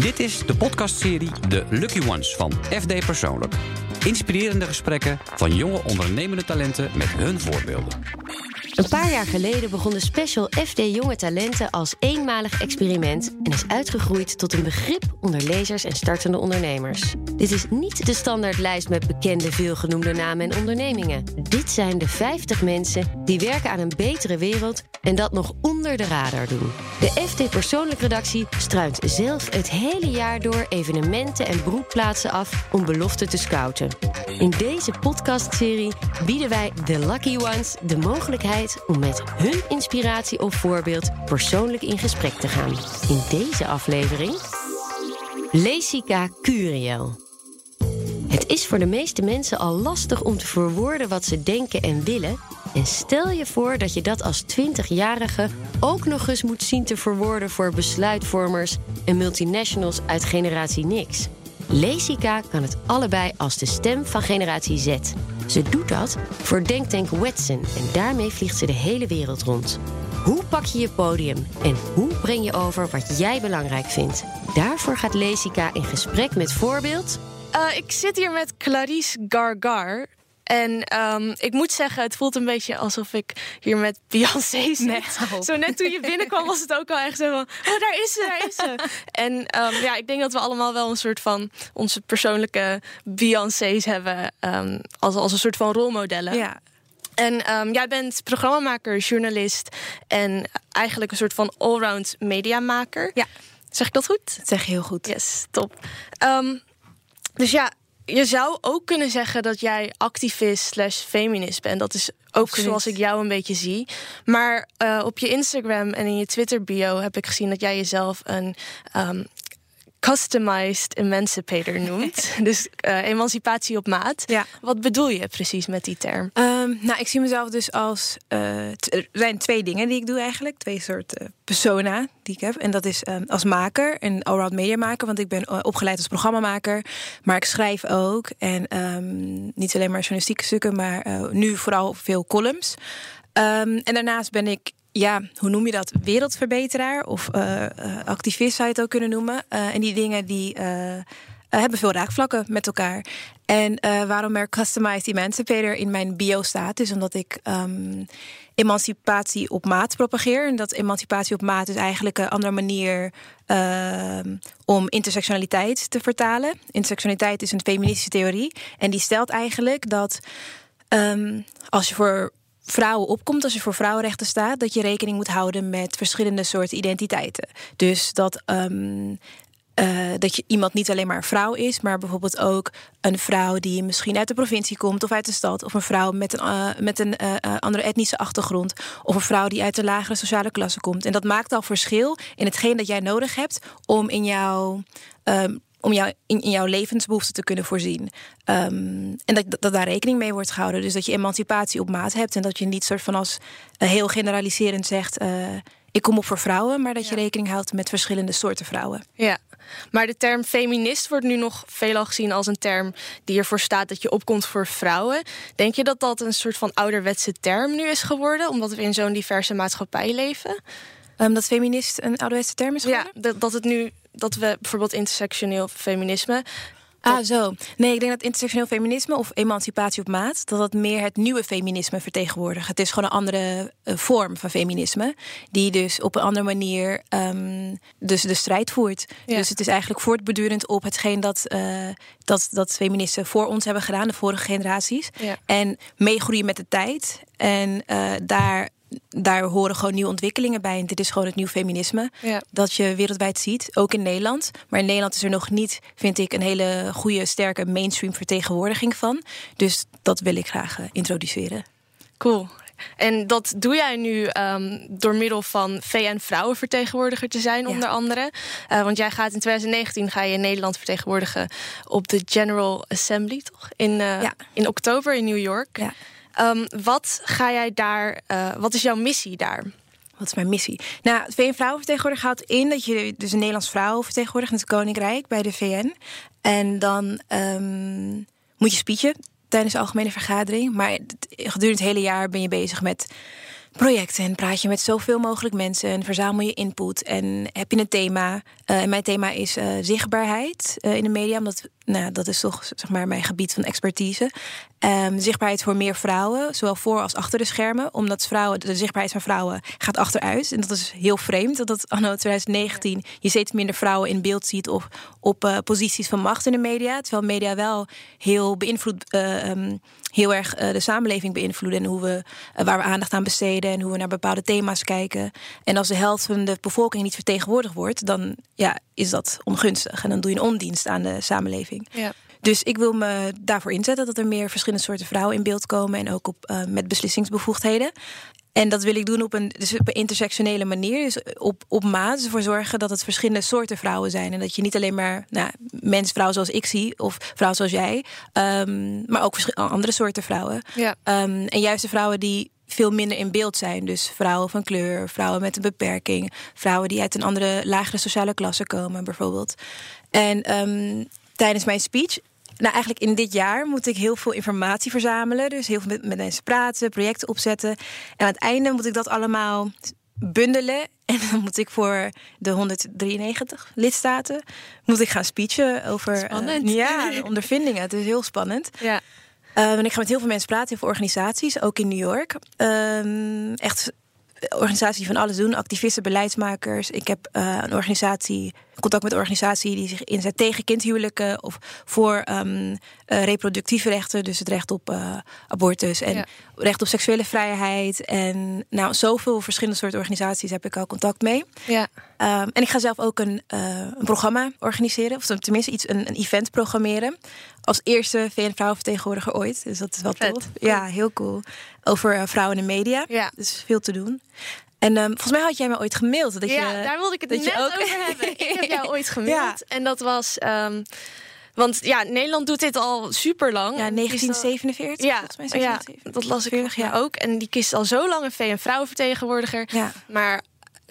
Dit is de podcastserie De Lucky Ones van FD Persoonlijk. Inspirerende gesprekken van jonge ondernemende talenten met hun voorbeelden. Een paar jaar geleden begon de special FD Jonge Talenten als eenmalig experiment en is uitgegroeid tot een begrip onder lezers en startende ondernemers. Dit is niet de standaardlijst met bekende veelgenoemde namen en ondernemingen. Dit zijn de 50 mensen die werken aan een betere wereld en dat nog onder de radar doen. De FD Persoonlijk Redactie struint zelf het hele jaar door evenementen en broedplaatsen af om beloften te scouten. In deze podcastserie bieden wij de Lucky Ones de mogelijkheid om met hun inspiratie of voorbeeld persoonlijk in gesprek te gaan. In deze aflevering Lesica Curiel. Het is voor de meeste mensen al lastig om te verwoorden wat ze denken en willen. En stel je voor dat je dat als 20-jarige ook nog eens moet zien te verwoorden voor besluitvormers en multinationals uit generatie niks. Lesica kan het allebei als de stem van generatie Z. Ze doet dat voor Denktank Wetsen en daarmee vliegt ze de hele wereld rond. Hoe pak je je podium en hoe breng je over wat jij belangrijk vindt? Daarvoor gaat Lesica in gesprek met voorbeeld. Uh, ik zit hier met Clarice Gargar. En um, ik moet zeggen, het voelt een beetje alsof ik hier met Beyoncé zit. Net zo net toen je binnenkwam was het ook al echt zo van... Oh, daar is ze, daar is ze. en um, ja, ik denk dat we allemaal wel een soort van... onze persoonlijke Beyoncé's hebben um, als, als een soort van rolmodellen. Ja. En um, jij bent programmamaker, journalist en eigenlijk een soort van allround mediamaker. Ja. Zeg ik dat goed? Dat zeg je heel goed. Yes, top. Um, dus ja, je zou ook kunnen zeggen dat jij activist slash feminist bent. Dat is ook Absoluut. zoals ik jou een beetje zie. Maar uh, op je Instagram en in je Twitter bio heb ik gezien dat jij jezelf een um, customized emancipator noemt. dus uh, emancipatie op maat. Ja. Wat bedoel je precies met die term? Um, nou, ik zie mezelf dus als. Uh, er zijn twee dingen die ik doe eigenlijk. Twee soorten persona die ik heb. En dat is um, als maker en allround mediamaker. Want ik ben uh, opgeleid als programmamaker. Maar ik schrijf ook. En um, niet alleen maar journalistieke stukken, maar uh, nu vooral veel columns. Um, en daarnaast ben ik ja, hoe noem je dat? Wereldverbeteraar of uh, uh, activist zou je het ook kunnen noemen. Uh, en die dingen die hebben veel raakvlakken met elkaar. En waarom er Customized Emancipator in mijn bio staat, is omdat ik um, emancipatie op maat propageer. En dat emancipatie op maat is eigenlijk een andere manier om intersectionaliteit te vertalen. Intersectionaliteit is een feministische theorie. En die stelt eigenlijk dat um, als je voor vrouwen opkomt, als je voor vrouwenrechten staat, dat je rekening moet houden met verschillende soorten identiteiten. Dus dat. Um, uh, dat je iemand niet alleen maar een vrouw is, maar bijvoorbeeld ook een vrouw die misschien uit de provincie komt of uit de stad, of een vrouw met een, uh, met een uh, andere etnische achtergrond, of een vrouw die uit de lagere sociale klasse komt. En dat maakt al verschil in hetgeen dat jij nodig hebt om in jouw um, om jou, in, in, jouw levensbehoeften te kunnen voorzien. Um, en dat, dat daar rekening mee wordt gehouden. Dus dat je emancipatie op maat hebt. En dat je niet soort van als uh, heel generaliserend zegt. Uh, ik kom op voor vrouwen, maar dat ja. je rekening houdt met verschillende soorten vrouwen. Ja, maar de term feminist wordt nu nog veelal gezien als een term die ervoor staat dat je opkomt voor vrouwen. Denk je dat dat een soort van ouderwetse term nu is geworden, omdat we in zo'n diverse maatschappij leven? Um, dat feminist een ouderwetse term is geworden? Ja, dat, dat het nu dat we bijvoorbeeld intersectioneel feminisme. Ah, zo. Nee, ik denk dat intersectioneel feminisme of emancipatie op maat, dat dat meer het nieuwe feminisme vertegenwoordigt. Het is gewoon een andere uh, vorm van feminisme, die dus op een andere manier um, dus de strijd voert. Ja. Dus het is eigenlijk voortbedurend op hetgeen dat, uh, dat, dat feministen voor ons hebben gedaan, de vorige generaties. Ja. En meegroeien met de tijd. En uh, daar daar horen gewoon nieuwe ontwikkelingen bij. En dit is gewoon het nieuw feminisme. Ja. Dat je wereldwijd ziet, ook in Nederland. Maar in Nederland is er nog niet, vind ik, een hele goede, sterke mainstream vertegenwoordiging van. Dus dat wil ik graag uh, introduceren. Cool. En dat doe jij nu um, door middel van VN-vrouwenvertegenwoordiger te zijn, onder andere. Uh, want jij gaat in 2019 ga je Nederland vertegenwoordigen op de General Assembly, toch? In, uh, ja. in oktober in New York. Ja. Um, wat ga jij daar, uh, wat is jouw missie daar? Wat is mijn missie? Nou, het VN Vrouwenvertegenwoordiger houdt in dat je dus een Nederlands vrouw vertegenwoordigt in het Koninkrijk bij de VN. En dan um, moet je speechen tijdens de algemene vergadering. Maar gedurende het hele jaar ben je bezig met projecten en praat je met zoveel mogelijk mensen en verzamel je input en heb je een thema. Uh, en mijn thema is uh, zichtbaarheid uh, in de media, omdat nou, dat is toch zeg maar mijn gebied van expertise. Um, zichtbaarheid voor meer vrouwen, zowel voor als achter de schermen, omdat vrouwen de zichtbaarheid van vrouwen gaat achteruit en dat is heel vreemd dat dat anno 2019 je steeds minder vrouwen in beeld ziet of op posities van macht in de media, terwijl media wel heel beïnvloed um, heel erg de samenleving beïnvloeden en hoe we waar we aandacht aan besteden en hoe we naar bepaalde thema's kijken. En als de helft van de bevolking niet vertegenwoordigd wordt, dan ja, is dat ongunstig. En dan doe je een ondienst aan de samenleving. Ja. Dus ik wil me daarvoor inzetten dat er meer verschillende soorten vrouwen in beeld komen en ook op, uh, met beslissingsbevoegdheden. En dat wil ik doen op een, dus op een intersectionele manier. Dus op, op maat. Dus ervoor zorgen dat het verschillende soorten vrouwen zijn. En dat je niet alleen maar nou, mens, vrouw zoals ik zie. Of vrouw zoals jij. Um, maar ook andere soorten vrouwen. Ja. Um, en juist de vrouwen die veel minder in beeld zijn. Dus vrouwen van kleur, vrouwen met een beperking, vrouwen die uit een andere, lagere sociale klasse komen, bijvoorbeeld. En um, tijdens mijn speech. Nou, eigenlijk in dit jaar moet ik heel veel informatie verzamelen. Dus heel veel met, met mensen praten, projecten opzetten. En aan het einde moet ik dat allemaal bundelen. En dan moet ik voor de 193 lidstaten moet ik gaan speechen over uh, ja, ondervindingen. Het is heel spannend. Ja. Uh, en ik ga met heel veel mensen praten, heel veel organisaties, ook in New York. Uh, echt organisaties van alles doen, activisten, beleidsmakers. Ik heb uh, een organisatie contact met een organisatie die zich inzet tegen kindhuwelijken of voor um, uh, reproductieve rechten, dus het recht op uh, abortus en recht op seksuele vrijheid. En nou, zoveel verschillende soorten organisaties heb ik al contact mee. Ja. Um, en ik ga zelf ook een, uh, een programma organiseren, of tenminste iets, een, een event programmeren. Als eerste VN-vrouwenvertegenwoordiger ooit. Dus dat is wel tof. Ja, heel cool. Over vrouwen in de media. Ja. Dus veel te doen. En um, volgens mij had jij me ooit gemaild. Dat ja, je, daar wilde ik het net je ook... over hebben. Ik heb jou ooit gemaild. En dat was... Um, want ja, Nederland doet dit al super lang. Ja, 1947. Ja, volgens mij ja, dat las ik vorig jaar ook. En die kiest al zo lang een VN-vrouwenvertegenwoordiger. Ja. Maar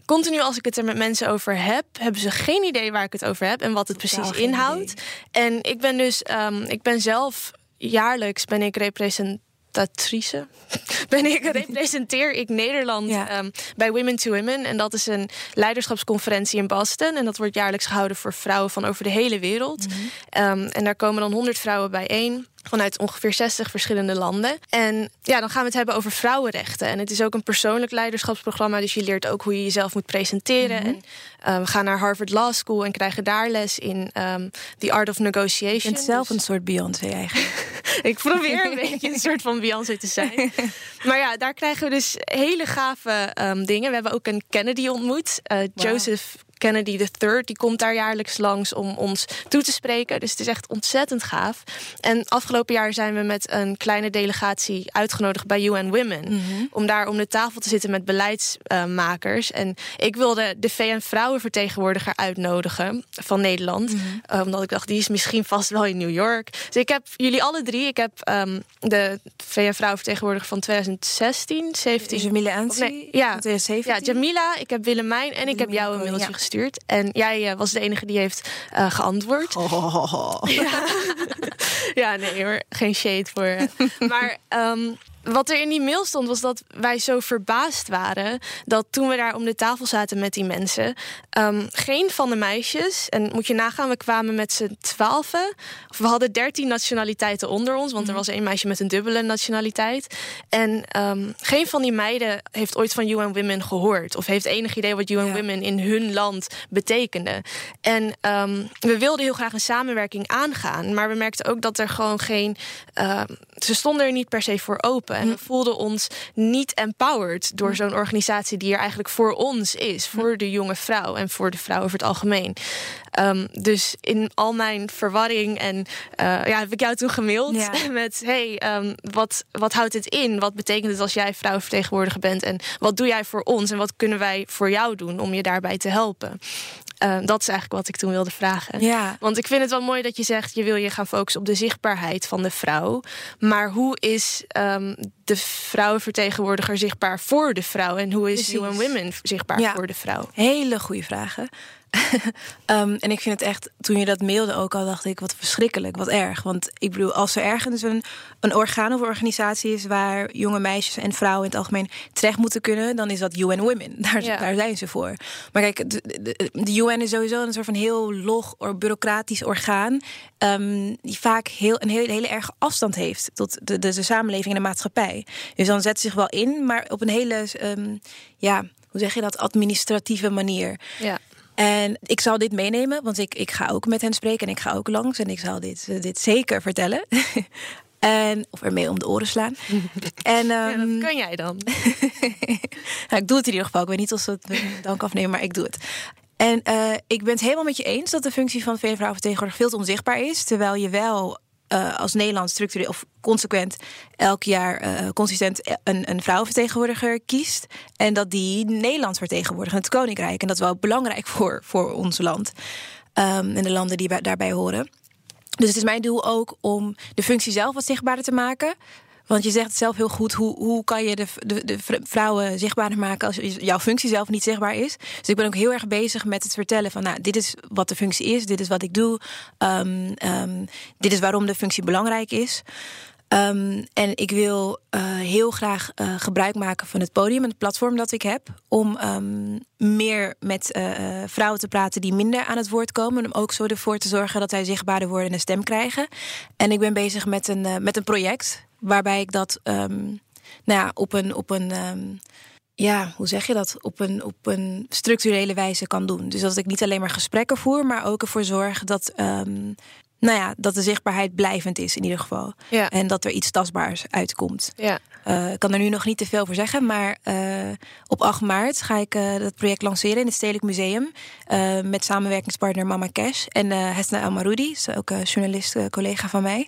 continu als ik het er met mensen over heb, hebben ze geen idee waar ik het over heb en wat het precies inhoudt. En ik ben dus, um, ik ben zelf jaarlijks ben ik represent presentatrice ben ik, representeer ik Nederland ehm, bij Women to Women. En dat is een leiderschapsconferentie in Boston. En dat wordt jaarlijks gehouden voor vrouwen van over de hele wereld. Mhm. Ehm, en daar komen dan 100 vrouwen bijeen vanuit ongeveer 60 verschillende landen. En ja, dan gaan we het hebben over vrouwenrechten. En het is ook een persoonlijk leiderschapsprogramma. Dus je leert ook hoe je jezelf moet presenteren. Mhm. En uh, we gaan naar Harvard Law School en krijgen daar les in um, The Art of Negotiation. Je bent zelf dus... een soort Beyoncé eigenlijk. ik probeer een beetje een soort van Beyoncé te zijn. maar ja, daar krijgen we dus hele gave um, dingen. We hebben ook een Kennedy ontmoet. Uh, wow. Joseph Kennedy III, die komt daar jaarlijks langs om ons toe te spreken. Dus het is echt ontzettend gaaf. En afgelopen jaar zijn we met een kleine delegatie uitgenodigd bij UN Women. Mhm. Om daar om de tafel te zitten met beleidsmakers. en ik wilde de VN-vrouwenvertegenwoordiger uitnodigen van Nederland. Mhm. Eh, omdat ik dacht, die is misschien vast wel in New York. Dus ik heb jullie alle drie. Ik heb um, de VN-vrouwenvertegenwoordiger van 2016, 17. Jamila Ansi? Nee, ja, ja, Jamila. Ik heb Willemijn en ik heb jou een mailtje gestuurd. En jij uh, was de enige die heeft uh, geantwoord. Oh. Ja. ja, nee hoor, geen shade voor. maar um, wat er in die mail stond, was dat wij zo verbaasd waren dat toen we daar om de tafel zaten met die mensen, um, geen van de meisjes, en moet je nagaan, we kwamen met z'n twaalfen, of we hadden dertien nationaliteiten onder ons, want er mhm. was één meisje met een dubbele nationaliteit. En um, geen van die meiden heeft ooit van UN Women gehoord, of heeft enig idee wat UN ja. Women in hun land betekende. En um, we wilden heel graag een samenwerking aangaan, maar we merkten ook dat er gewoon geen. Uh, ze stonden er niet per se voor open. En we voelden ons niet empowered door zo'n organisatie die er eigenlijk voor ons is. Voor de jonge vrouw en voor de vrouw over het algemeen. Um, dus in al mijn verwarring en uh, ja, heb ik jou toen gemaild ja. met: hey, um, wat, wat houdt het in? Wat betekent het als jij vrouwenvertegenwoordiger bent? En wat doe jij voor ons? En wat kunnen wij voor jou doen om je daarbij te helpen? Uh, dat is eigenlijk wat ik toen wilde vragen. Ja. Want ik vind het wel mooi dat je zegt... je wil je gaan focussen op de zichtbaarheid van de vrouw. Maar hoe is um, de vrouwenvertegenwoordiger zichtbaar voor de vrouw? En hoe is UN Women zichtbaar voor de vrouw? Hele goede vragen. Ehm, en ik vind het echt, toen je dat mailde ook al, dacht ik, wat verschrikkelijk, wat erg. Want ik bedoel, als er ergens een, een orgaan of organisatie is waar jonge meisjes en vrouwen in het algemeen terecht moeten kunnen, dan is dat UN Women. Daar, daar zijn ze voor. Maar kijk, de, de, UN is sowieso een soort van heel log, or, bureaucratisch orgaan. Um, die vaak heel, een hele, hele erge afstand heeft tot de, de, de samenleving en de maatschappij. Dus dan zet ze zich wel in, maar op een hele, um, ja, hoe zeg je dat, administratieve manier. Ja. En ik zal dit meenemen, want ik, ik ga ook met hen spreken en ik ga ook langs en ik zal dit, eh, dit zeker vertellen. en, of ermee om de oren slaan. en, ja, dat ehm, kan jij dan. nou, ik doe het in ieder geval. Ik weet niet of ze het dank afnemen, maar ik doe het. En uh, ik ben het helemaal met je eens dat de functie van VN-vrouw vertegenwoordiger veel te onzichtbaar is. Terwijl je wel uh, als Nederland structureel of consequent elk jaar uh, consistent een, een vrouwenvertegenwoordiger kiest. En dat die Nederland in het Koninkrijk. En dat is wel belangrijk voor, voor ons land um, en de landen die daarbij horen. Dus het is mijn doel ook om de functie zelf wat zichtbaarder te maken. Want je zegt het zelf heel goed, hoe, hoe kan je de, de, de vrouwen zichtbaarder maken als jouw functie zelf niet zichtbaar is. Dus ik ben ook heel erg bezig met het vertellen van, nou, dit is wat de functie is, dit is wat ik doe, um, um, dit is waarom de functie belangrijk is. Um, en ik wil uh, heel graag uh, gebruik maken van het podium en het platform dat ik heb. Om meer met uh, vrouwen te praten die minder aan het woord komen. Om ook zo ervoor te zorgen dat zij zichtbaarder worden en een stem krijgen. En ik ben bezig met een, met een project waarbij ik dat um, nou ja, op een. Op een um, ja, hoe zeg je dat? Op een, op een structurele wijze kan doen. Dus dat ik niet alleen maar gesprekken voer, maar ook ervoor zorg dat, um, nou ja, dat de zichtbaarheid blijvend is in ieder geval. Ja. En dat er iets tastbaars uitkomt. Ja. Uh, ik kan er nu nog niet te veel voor zeggen, maar uh, op 8 maart ga ik uh, dat project lanceren in het Stedelijk Museum. met samenwerkingspartner Mama Cash en Hesna El Maroudi, is ook een journalist, collega van mij.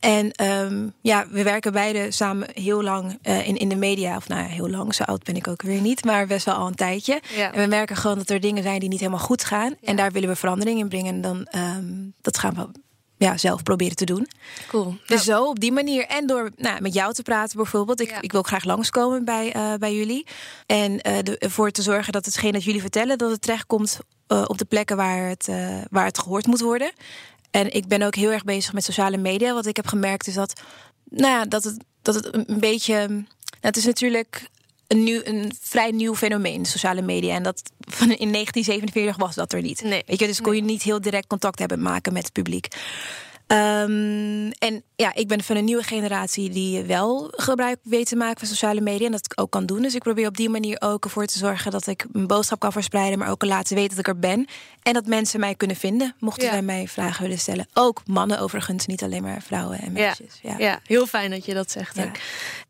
En um, ja, we werken beide samen heel lang uh, in, in de media. Of nou ja, heel lang, zo oud ben ik ook weer niet. Maar best wel al een tijdje. Ja. En we merken gewoon dat er dingen zijn die niet helemaal goed gaan. Ja. En daar willen we verandering in brengen. En dan, um, dat gaan we ja, zelf proberen te doen. Cool. Dus ja. zo op die manier. En door nou, met jou te praten bijvoorbeeld. Ik, ik wil graag langskomen bij, uh, bij jullie. En uh, de, ervoor te zorgen dat hetgeen dat jullie vertellen... dat het terechtkomt uh, op de plekken waar het, waar het gehoord moet worden. En ik ben ook heel erg bezig met sociale media. Wat ik heb gemerkt is dat, nou ja, dat, het, dat het een beetje. Nou, het is natuurlijk een, nieuw, een vrij nieuw fenomeen, sociale media. En dat van in 1947 was dat er niet. Nee. Weet je, dus kon je niet heel direct contact hebben maken met het publiek. Um, en ja, ik ben van een nieuwe generatie die wel gebruik weet te maken van sociale media. En dat ik ook kan doen. Dus ik probeer op die manier ook ervoor te zorgen dat ik mijn boodschap kan verspreiden. Maar ook laten weten dat ik er ben. En dat mensen mij kunnen vinden. Mochten ja. zij mij vragen willen stellen. Ook mannen overigens, niet alleen maar vrouwen en meisjes. Ja, ja. ja heel fijn dat je dat zegt.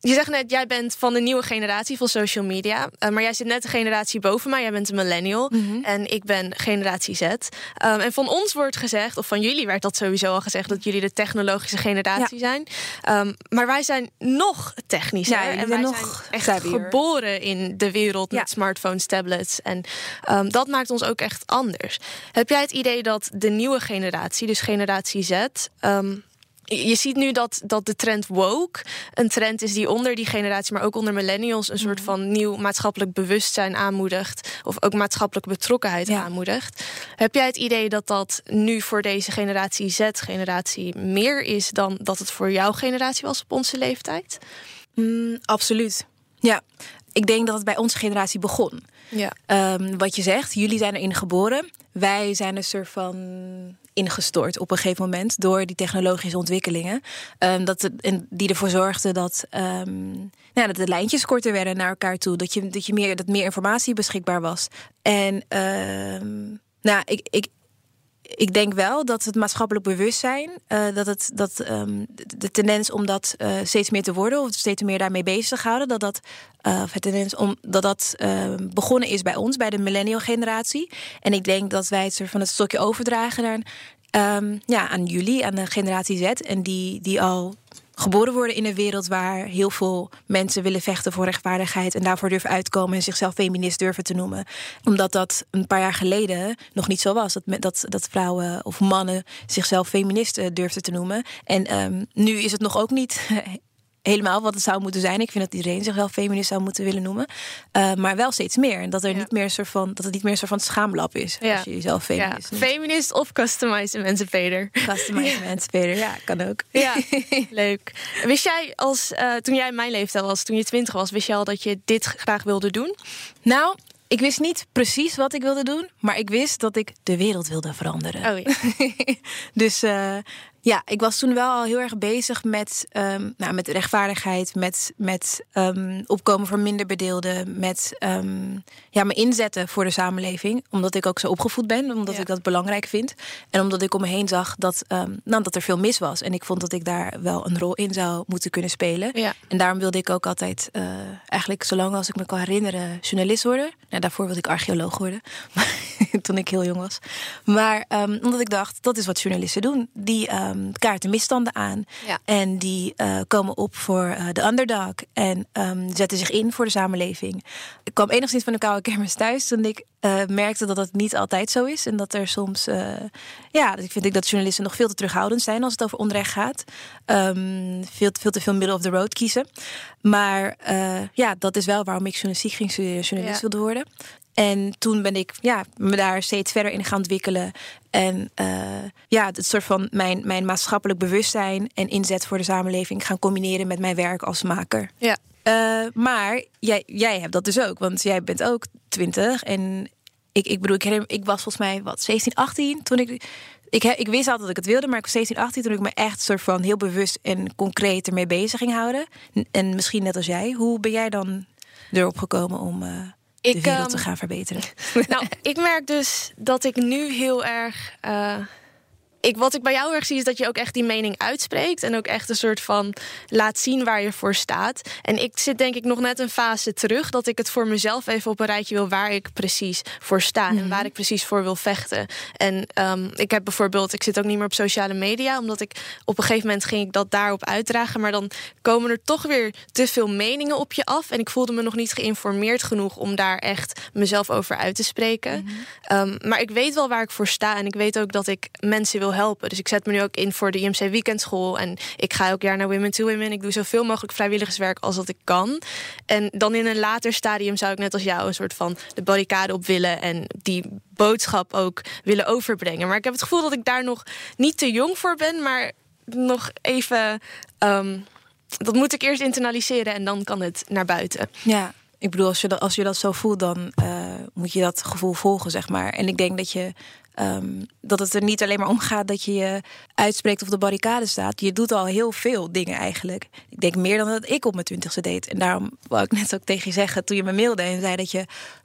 Je zegt net, jij bent van de nieuwe generatie van social media. Uh, maar jij zit net een generatie boven mij. Jij bent een millennial. Mhm. Mm -hmm. En ik ben generatie Z. Um, en van ons wordt gezegd, of van jullie werd dat sowieso al gezegd dat jullie de technologische generatie ja. zijn. Um, maar wij zijn nog technischer. Ja, en wij nog zijn echt geboren in de wereld met smartphones, tablets. En um, dat maakt ons ook echt anders. Heb jij het idee dat de nieuwe generatie, dus generatie Z... Um, je ziet nu dat, dat de trend woke een trend is die onder die generatie, maar ook onder millennials, een soort van nieuw maatschappelijk bewustzijn aanmoedigt. Of ook maatschappelijke betrokkenheid ja. aanmoedigt. Heb jij het idee dat dat nu voor deze generatie Z-generatie meer is dan dat het voor jouw generatie was op onze leeftijd? Mm, absoluut. Ja, ik denk dat het bij onze generatie begon. Ja. Um, wat je zegt, jullie zijn erin geboren. Wij zijn een soort van ingestort op een gegeven moment door die technologische ontwikkelingen. Um, dat en die ervoor zorgden dat, um, nou, dat de lijntjes korter werden naar elkaar toe. Dat, je, dat, je meer, dat meer informatie beschikbaar was. En nou, ik, ik, ik denk wel dat het maatschappelijk bewustzijn, uh, dat, het, dat um, de tendens om dat uh, steeds meer te worden, of steeds meer daarmee bezig te houden, dat dat, of het tendens om, dat, dat begonnen is bij ons, bij de millennial generatie. En ik denk dat wij het soort van het stokje overdragen naar, um, ja, aan jullie, aan de generatie Z, en die, die al geboren worden in een wereld waar heel veel mensen willen vechten voor rechtvaardigheid en daarvoor durven uitkomen en zichzelf feminist durven te noemen. Omdat dat een paar jaar geleden nog niet zo was. Dat, dat, dat vrouwen of mannen zichzelf feministen durfden te noemen. En um, nu is het nog ook niet helemaal wat het zou moeten zijn. Ik vind dat iedereen zich wel feminist zou moeten willen noemen. Uh, maar wel steeds meer. En dat, er niet meer een soort van, dat het niet meer een soort van schaamlap is. Ja. Als je jezelf feminist ja. Feminist of customized emancipator. Customized emancipator, ja, kan ook. Ja, leuk. Wist jij als, uh, toen jij mijn leeftijd was, toen je twintig was, wist je al dat je dit graag wilde doen? Nou, ik wist niet precies wat ik wilde doen, maar ik wist dat ik de wereld wilde veranderen. Oh ja. dus uh, ja, ik was toen wel al heel erg bezig met, um, nou, met rechtvaardigheid, met, met um, opkomen voor minder bedeelden, met um, ja, me inzetten voor de samenleving. Omdat ik ook zo opgevoed ben, omdat ik dat belangrijk vind. En omdat ik om me heen zag dat, nou, dat er veel mis was. En ik vond dat ik daar wel een rol in zou moeten kunnen spelen. Ja. En daarom wilde ik ook altijd, uh, eigenlijk zolang als ik me kan herinneren, journalist worden. Nou, daarvoor wilde ik archeoloog worden, toen ik heel jong was. Maar omdat ik dacht, dat is wat journalisten doen. Die um, kaarten misstanden aan. Ja. En die uh, komen op voor uh, de underdog. En um, zetten zich in voor de samenleving. Ik kwam enigszins van de koude kermis thuis toen ik uh, merkte dat dat niet altijd zo is. En dat er soms, ja, ik vind ik dat journalisten nog veel te terughoudend zijn als het over onrecht gaat. Veel, veel te veel middle of the road kiezen. Maar ja, dat is wel waarom ik journalistiek ging studeren, journalist ja. wilde worden. En toen ben ik ja, me daar steeds verder in gaan ontwikkelen. En uh, ja, het soort van mijn, mijn maatschappelijk bewustzijn en inzet voor de samenleving gaan combineren met mijn werk als maker. Ja. Uh, maar jij, jij hebt dat dus ook, want jij bent ook twintig. En ik, ik bedoel, ik, ik was volgens mij wat 17, 18 toen ik. Ik, ik wist altijd dat ik het wilde, maar ik was 17, 18 toen ik me echt soort van heel bewust en concreet ermee bezig ging houden. En misschien net als jij, hoe ben jij dan erop gekomen om. Uh, ik, de wereld te gaan verbeteren. Nou, ik merk dus dat ik nu heel erg. Uh, ik, wat ik bij jou erg zie is dat je ook echt die mening uitspreekt. En ook echt een soort van laat zien waar je voor staat. En ik zit denk ik nog net een fase terug. Dat ik het voor mezelf even op een rijtje wil waar ik precies voor sta. Mm. En waar ik precies voor wil vechten. En um, ik heb bijvoorbeeld, ik zit ook niet meer op sociale media. Omdat ik op een gegeven moment ging ik dat daarop uitdragen. Maar dan komen er toch weer te veel meningen op je af. En ik voelde me nog niet geïnformeerd genoeg om daar echt mezelf over uit te spreken. Mm -hmm. um, maar ik weet wel waar ik voor sta. En ik weet ook dat ik mensen wil helpen. Dus ik zet me nu ook in voor de IMC Weekendschool. En ik ga elk jaar naar Women to Women. Ik doe zoveel mogelijk vrijwilligerswerk als dat ik kan. En dan in een later stadium zou ik net als jou een soort van de barricade op willen. En die boodschap ook willen overbrengen. Maar ik heb het gevoel dat ik daar nog niet te jong voor ben. Maar nog even. Um, dat moet ik eerst internaliseren en dan kan het naar buiten. Ja, ik bedoel, als je dat, als je dat zo voelt, dan uh, moet je dat gevoel volgen, zeg maar. En ik denk dat je Um, dat het er niet alleen maar om gaat dat je je uitspreekt of de barricade staat. Je doet al heel veel dingen eigenlijk. Ik denk meer dan dat ik op mijn twintigste deed. En daarom wou ik net ook tegen je zeggen toen je me mailde en zei dat je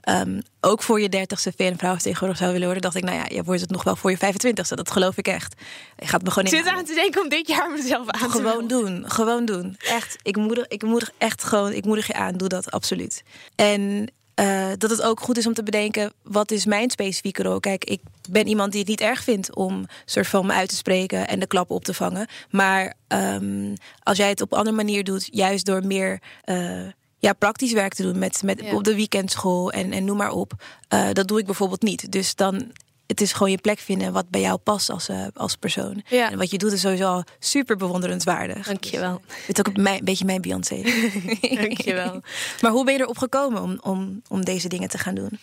um, ook voor je dertigste VN tegenwoordig zou willen worden. Dacht ik, nou ja, je wordt het nog wel voor je 25ste. Dat geloof ik echt. Je gaat me gewoon in. Zit aan te denken om dit jaar mezelf aan te Gewoon doen, gewoon doen. Echt, ik moedig, ik moedig echt gewoon, ik moedig je aan, doe dat absoluut. En uh, dat het ook goed is om te bedenken, wat is mijn specifieke rol? Kijk, ik ben iemand die het niet erg vindt om soort van me uit te spreken en de klap op te vangen. Maar um, als jij het op een andere manier doet, juist door meer uh, ja, praktisch werk te doen met, met ja. op de weekendschool en, en noem maar op. Uh, dat doe ik bijvoorbeeld niet. Dus dan het is gewoon je plek vinden wat bij jou past als, uh, als persoon. Ja. En wat je doet is sowieso super bewonderenswaardig. Dankjewel. Dus, het is ook een, een beetje mijn Beyoncé. Dankjewel. maar hoe ben je erop gekomen om, om, om deze dingen te gaan doen?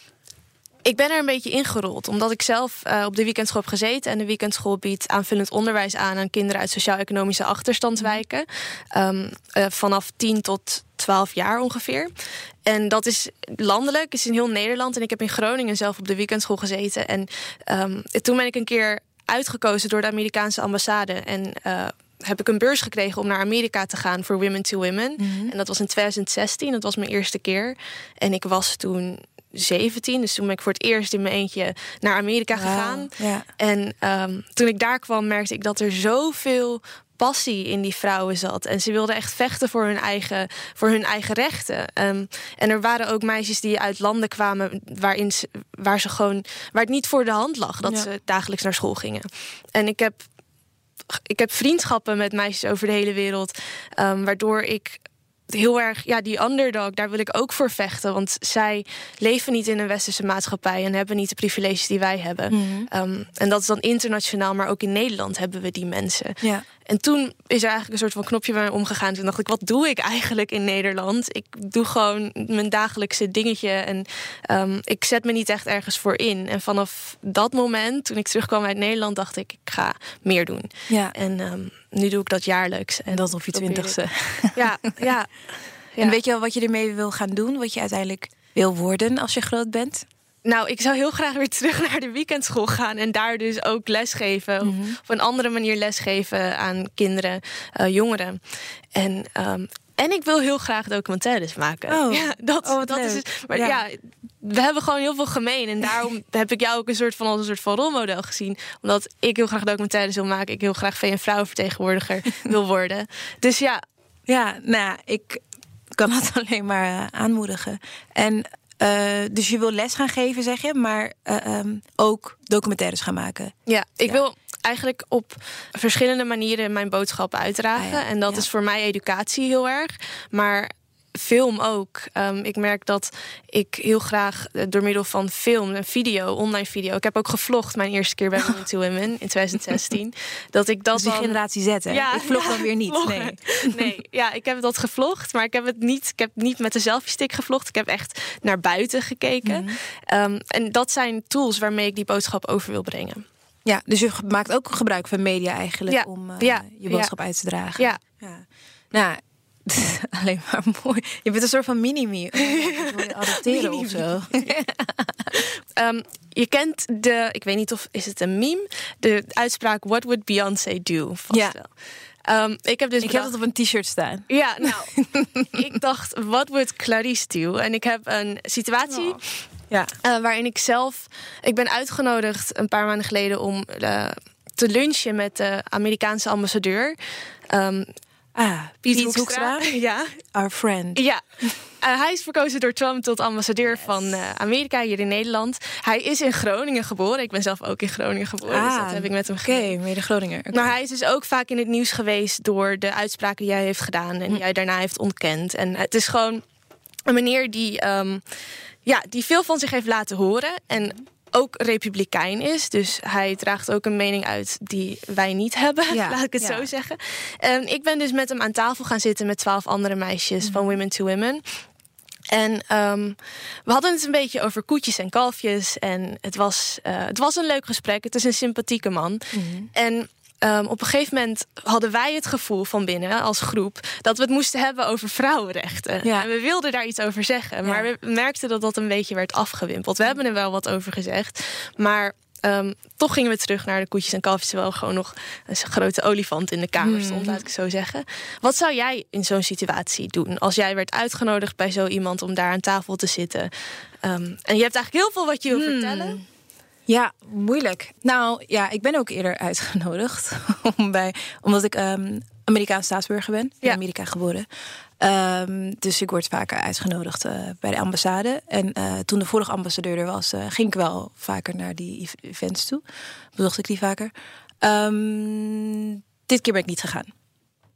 Ik ben er een beetje ingerold, omdat ik zelf uh, op de weekendschool heb gezeten. En de weekendschool biedt aanvullend onderwijs aan aan kinderen uit sociaal-economische achterstandswijken. Um, uh, vanaf 10 tot 12 jaar ongeveer. En dat is landelijk, is in heel Nederland. En ik heb in Groningen zelf op de weekendschool gezeten. En um, toen ben ik een keer uitgekozen door de Amerikaanse ambassade. En uh, heb ik een beurs gekregen om naar Amerika te gaan voor Women to Women. Mm -hmm. En dat was in 2016, dat was mijn eerste keer. En ik was toen 17. Dus toen ben ik voor het eerst in mijn eentje naar Amerika wow, gegaan. Ja. En um, toen ik daar kwam, merkte ik dat er zoveel passie in die vrouwen zat. En ze wilden echt vechten voor hun eigen, voor hun eigen rechten. Um, en er waren ook meisjes die uit landen kwamen waarin ze, waar ze gewoon waar het niet voor de hand lag dat ja. ze dagelijks naar school gingen. En ik heb ik heb vriendschappen met meisjes over de hele wereld, um, waardoor ik heel erg, ja, die underdog, daar wil ik ook voor vechten. Want zij leven niet in een westerse maatschappij en hebben niet de privileges die wij hebben. Mm -hmm. um, en dat is dan internationaal, maar ook in Nederland hebben we die mensen. Ja. En toen is er eigenlijk een soort van knopje bij mij omgegaan. Toen dacht ik, wat doe ik eigenlijk in Nederland? Ik doe gewoon mijn dagelijkse dingetje en um, ik zet me niet echt ergens voor in. En vanaf dat moment, toen ik terugkwam uit Nederland, dacht ik, ik ga meer doen. Ja. En um, nu doe ik dat jaarlijks. En dat op je twintigste. Ja, ja. En weet je al wat je ermee wil gaan doen? Wat je uiteindelijk wil worden als je groot bent? Nou, ik zou heel graag weer terug naar de weekendschool gaan en daar dus ook lesgeven. Mm Of op een andere manier lesgeven aan kinderen, uh, jongeren. En, um, en ik wil heel graag documentaires maken. Oh, ja, dat, oh, dat is. Maar ja. ja. we hebben gewoon heel veel gemeen. En daarom heb ik jou ook een soort van als een soort van rolmodel gezien. Omdat ik heel graag documentaires wil maken. Ik heel graag VN vrouwenvertegenwoordiger wil worden. Dus ja. Ja, nou ik kan dat alleen maar uh, aanmoedigen. En dus je wil les gaan geven, zeg je, maar uh, um, ook documentaires gaan maken. Ja, ik ja. wil eigenlijk op verschillende manieren mijn boodschap uitdragen. Ah, ja. En dat ja. is voor mij educatie heel erg. Maar film ook. Um, ik merk dat ik heel graag door middel van film en video, online video. Ik heb ook gevlogd mijn eerste keer bij Women to Women in 2016. dat ik dat dus die dan... generatie Z, hè? Ja, ik vlog ja, dan weer niet. Nee. nee, ja, ik heb dat gevlogd, maar ik heb het niet. Ik heb niet met de selfie stick gevlogd. Ik heb echt naar buiten gekeken. Mm -hmm. um, en dat zijn tools waarmee ik die boodschap over wil brengen. Ja, dus je maakt ook gebruik van media eigenlijk ja. om uh, ja. je boodschap uit te dragen. Ja. ja. Nou, alleen maar mooi. Je bent een soort van mini-me. adopteren mini of zo. um, je kent de, ik weet niet of is het een meme, de uitspraak What would Beyoncé do? Vast ja. wel. Um, ik heb dus ik bedacht, heb het op een t-shirt staan. Ja, nou, ik dacht, wat would Clarice do? En ik heb een situatie oh. ja. uh, waarin ik zelf, ik ben uitgenodigd een paar maanden geleden om uh, te lunchen met de Amerikaanse ambassadeur. Um, Ah, Piet, Piet Hoekstra. Hoekstra. Ja. Our friend. Ja. Uh, hij is verkozen door Trump tot ambassadeur yes. van uh, Amerika hier in Nederland. Hij is in Groningen geboren. Ik ben zelf ook in Groningen geboren. Ah, dus dat heb ik met hem Oké, okay, mede Groninger. Okay. Maar hij is dus ook vaak in het nieuws geweest door de uitspraken die hij heeft gedaan en hm. die hij daarna heeft ontkend. En het is gewoon een meneer die, um, ja, die veel van zich heeft laten horen. En ook republikein is. Dus hij draagt ook een mening uit die wij niet hebben, ja, laat ik het ja. zo zeggen. En ik ben dus met hem aan tafel gaan zitten met twaalf andere meisjes mm. van Women to Women. En um, we hadden het een beetje over koetjes en kalfjes. En het was, uh, het was een leuk gesprek. Het is een sympathieke man. Mm. En Um, op een gegeven moment hadden wij het gevoel van binnen als groep dat we het moesten hebben over vrouwenrechten. Ja. En we wilden daar iets over zeggen, maar ja. we merkten dat dat een beetje werd afgewimpeld. We hebben er wel wat over gezegd, maar um, toch gingen we terug naar de koetjes en kalfjes, terwijl gewoon nog een grote olifant in de kamer Hmm. stond, laat ik zo zeggen. Wat zou jij in zo'n situatie doen als jij werd uitgenodigd bij zo iemand om daar aan tafel te zitten? Um, en je hebt eigenlijk heel veel wat je wil Hmm. vertellen. Ja, moeilijk. Nou ja, ik ben ook eerder uitgenodigd. om bij, omdat ik um, Amerikaans staatsburger ben. In Ja. Amerika geboren. Um, dus ik word vaker uitgenodigd uh, bij de ambassade. En uh, toen de vorige ambassadeur er was, uh, ging ik wel vaker naar die ev- events toe. Bezocht ik die vaker. Um, dit keer ben ik niet gegaan.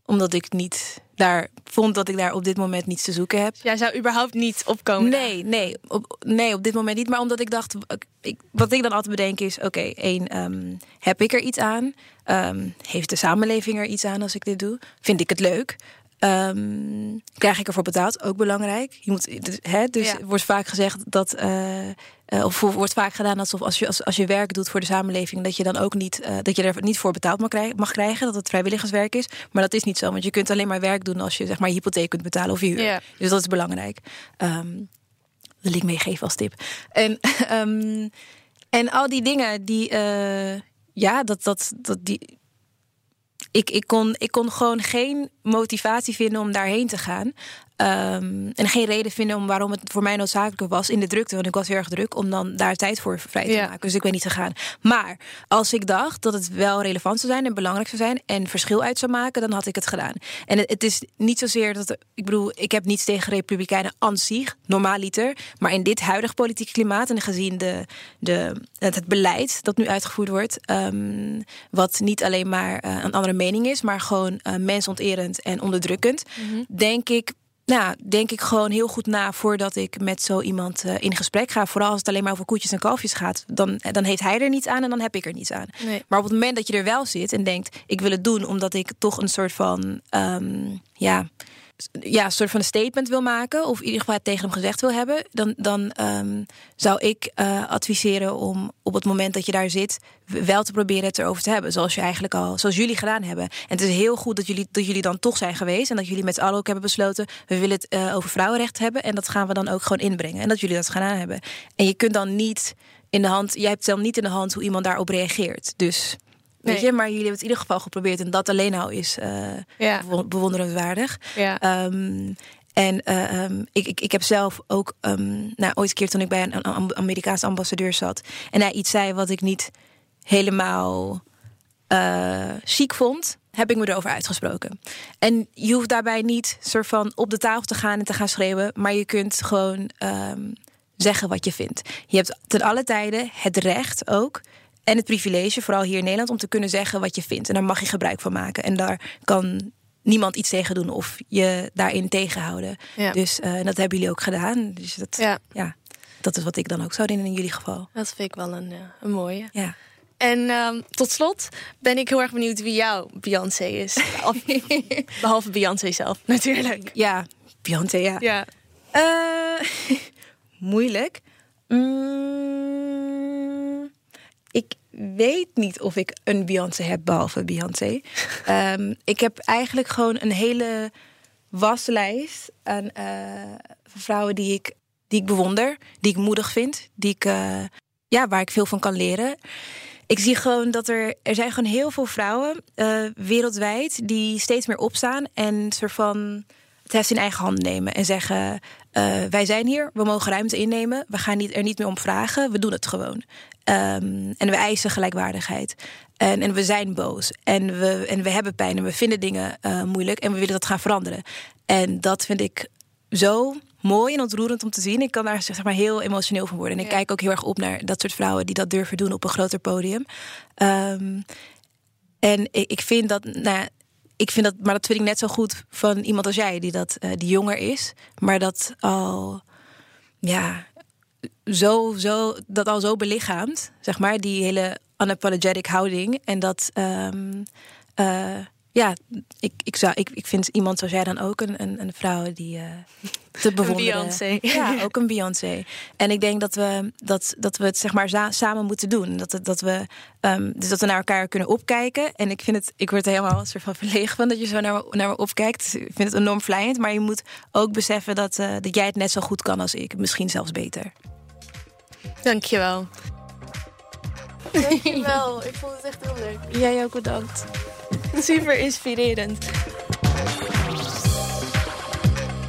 Omdat ik niet daar vond dat ik daar op dit moment niets te zoeken heb. Jij zou überhaupt niet opkomen. Nee, nee op, nee, op dit moment niet. Maar omdat ik dacht, ik, wat ik dan altijd bedenk is: oké, okay, één, um, heb ik er iets aan? Um, heeft de samenleving er iets aan als ik dit doe? Vind ik het leuk? Um, krijg ik ervoor betaald? Ook belangrijk. Je moet, hè, dus ja. wordt vaak gezegd dat. Uh, uh, of wordt vaak gedaan alsof als je, als, als je werk doet voor de samenleving, dat je dan ook niet, uh, dat je er niet voor betaald mag krijgen, mag krijgen, dat het vrijwilligerswerk is. Maar dat is niet zo, want je kunt alleen maar werk doen als je zeg maar je hypotheek kunt betalen of je huur. Ja. Dus dat is belangrijk. Um, wil ik meegeven als tip. En, um, en al die dingen die, ja, dat, dat, dat die. Ik, ik, kon, ik kon gewoon geen motivatie vinden om daarheen te gaan. Um, en geen reden vinden om waarom het voor mij noodzakelijk was in de drukte. Want ik was heel erg druk om dan daar tijd voor vrij te Ja. maken. Dus ik ben niet gegaan. Maar als ik dacht dat het wel relevant zou zijn en belangrijk zou zijn en verschil uit zou maken, dan had ik het gedaan. En het, het is niet zozeer dat. Ik bedoel, ik heb niets tegen Republikeinen aan zich, normaaliter. Maar in dit huidige politieke klimaat en gezien de, de, het, het beleid dat nu uitgevoerd wordt, um, wat niet alleen maar uh, een andere mening is, maar gewoon uh, mensonterend en onderdrukkend, Mhm. denk ik nou, denk ik gewoon heel goed na voordat ik met zo iemand uh, in gesprek ga. Vooral als het alleen maar over koetjes en kalfjes gaat. Dan, dan heeft hij er niets aan en dan heb ik er niets aan. Nee. Maar op het moment dat je er wel zit en denkt: ik wil het doen omdat ik toch een soort van. Um, ja, ja, een soort van een statement wil maken, of in ieder geval het tegen hem gezegd wil hebben, dan, dan um, zou ik uh, adviseren om op het moment dat je daar zit, wel te proberen het erover te hebben. Zoals je eigenlijk al, zoals jullie gedaan hebben. En het is heel goed dat jullie, dat jullie dan toch zijn geweest en dat jullie met z'n allen ook hebben besloten, we willen het uh, over vrouwenrecht hebben en dat gaan we dan ook gewoon inbrengen. En dat jullie dat gedaan hebben. En je kunt dan niet in de hand, jij hebt dan niet in de hand hoe iemand daarop reageert. Dus Weet je, maar jullie hebben het in ieder geval geprobeerd. En dat alleen al is uh, ja. bewonderenswaardig. Ja. Um, en uh, um, ik, ik, ik heb zelf ook, um, nou, ooit een keer toen ik bij een Amerikaanse ambassadeur zat. En hij iets zei wat ik niet helemaal uh, chic vond. Heb ik me erover uitgesproken. En je hoeft daarbij niet soort van op de tafel te gaan en te gaan schreeuwen. Maar je kunt gewoon um, zeggen wat je vindt. Je hebt ten alle tijden het recht ook en het privilege, vooral hier in Nederland, om te kunnen zeggen wat je vindt. En daar mag je gebruik van maken. En daar kan niemand iets tegen doen of je daarin tegenhouden. Ja. Dus uh, dat hebben jullie ook gedaan. Dus dat, ja. ja. dat is wat ik dan ook zou doen in jullie geval. Dat vind ik wel een, uh, een mooie. Ja. En um, tot slot ben ik heel erg benieuwd wie jouw Beyoncé is. Behalve Beyoncé zelf, natuurlijk. Ja, Beyoncé, ja. ja. Uh, moeilijk. Mm, weet niet of ik een Beyoncé heb, behalve Beyoncé. um, ik heb eigenlijk gewoon een hele waslijst aan uh, vrouwen die ik, die ik bewonder, die ik moedig vind, die ik, uh, ja, waar ik veel van kan leren. Ik zie gewoon dat er, er zijn gewoon heel veel vrouwen uh, wereldwijd die steeds meer opstaan en soort van het heft in eigen hand nemen en zeggen: uh, wij zijn hier, we mogen ruimte innemen, we gaan niet, er niet meer om vragen, we doen het gewoon. Um, en we eisen gelijkwaardigheid. En, en we zijn boos. En we, en we hebben pijn en we vinden dingen uh, moeilijk en we willen dat gaan veranderen. En dat vind ik zo mooi en ontroerend om te zien. Ik kan daar zeg maar heel emotioneel van worden. En ik ja. kijk ook heel erg op naar dat soort vrouwen die dat durven doen op een groter podium. Um, en ik, ik vind dat, nou, ik vind dat, maar dat vind ik net zo goed van iemand als jij, die dat uh, die jonger is, maar dat al, ja, zo, zo, dat al zo belichaamt, zeg maar, die hele unapologetic houding. En dat, um, uh, ja, ik, ik, zou, ik, ik vind iemand zoals jij dan ook een, een, een vrouw die uh, te bewonderen. Beyoncé. Ja, ook een Beyoncé. En ik denk dat we, dat, dat we het zeg maar samen moeten doen. Dat, dat, we, um, dus dat we naar elkaar kunnen opkijken. En ik vind het, ik word er helemaal een soort van verlegen van dat je zo naar, naar me opkijkt. Ik vind het enorm vlijend. Maar je moet ook beseffen dat, uh, dat jij het net zo goed kan als ik. Misschien zelfs beter. Dankjewel. Dankjewel. ik vond het echt heel leuk. Jij ook bedankt. Super inspirerend.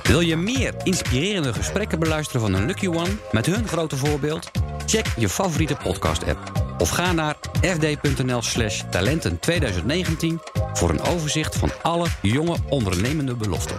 Wil je meer inspirerende gesprekken beluisteren van een Lucky One met hun grote voorbeeld? Check je favoriete podcast-app of ga naar fd.nl/slash talenten 2019 voor een overzicht van alle jonge ondernemende beloften.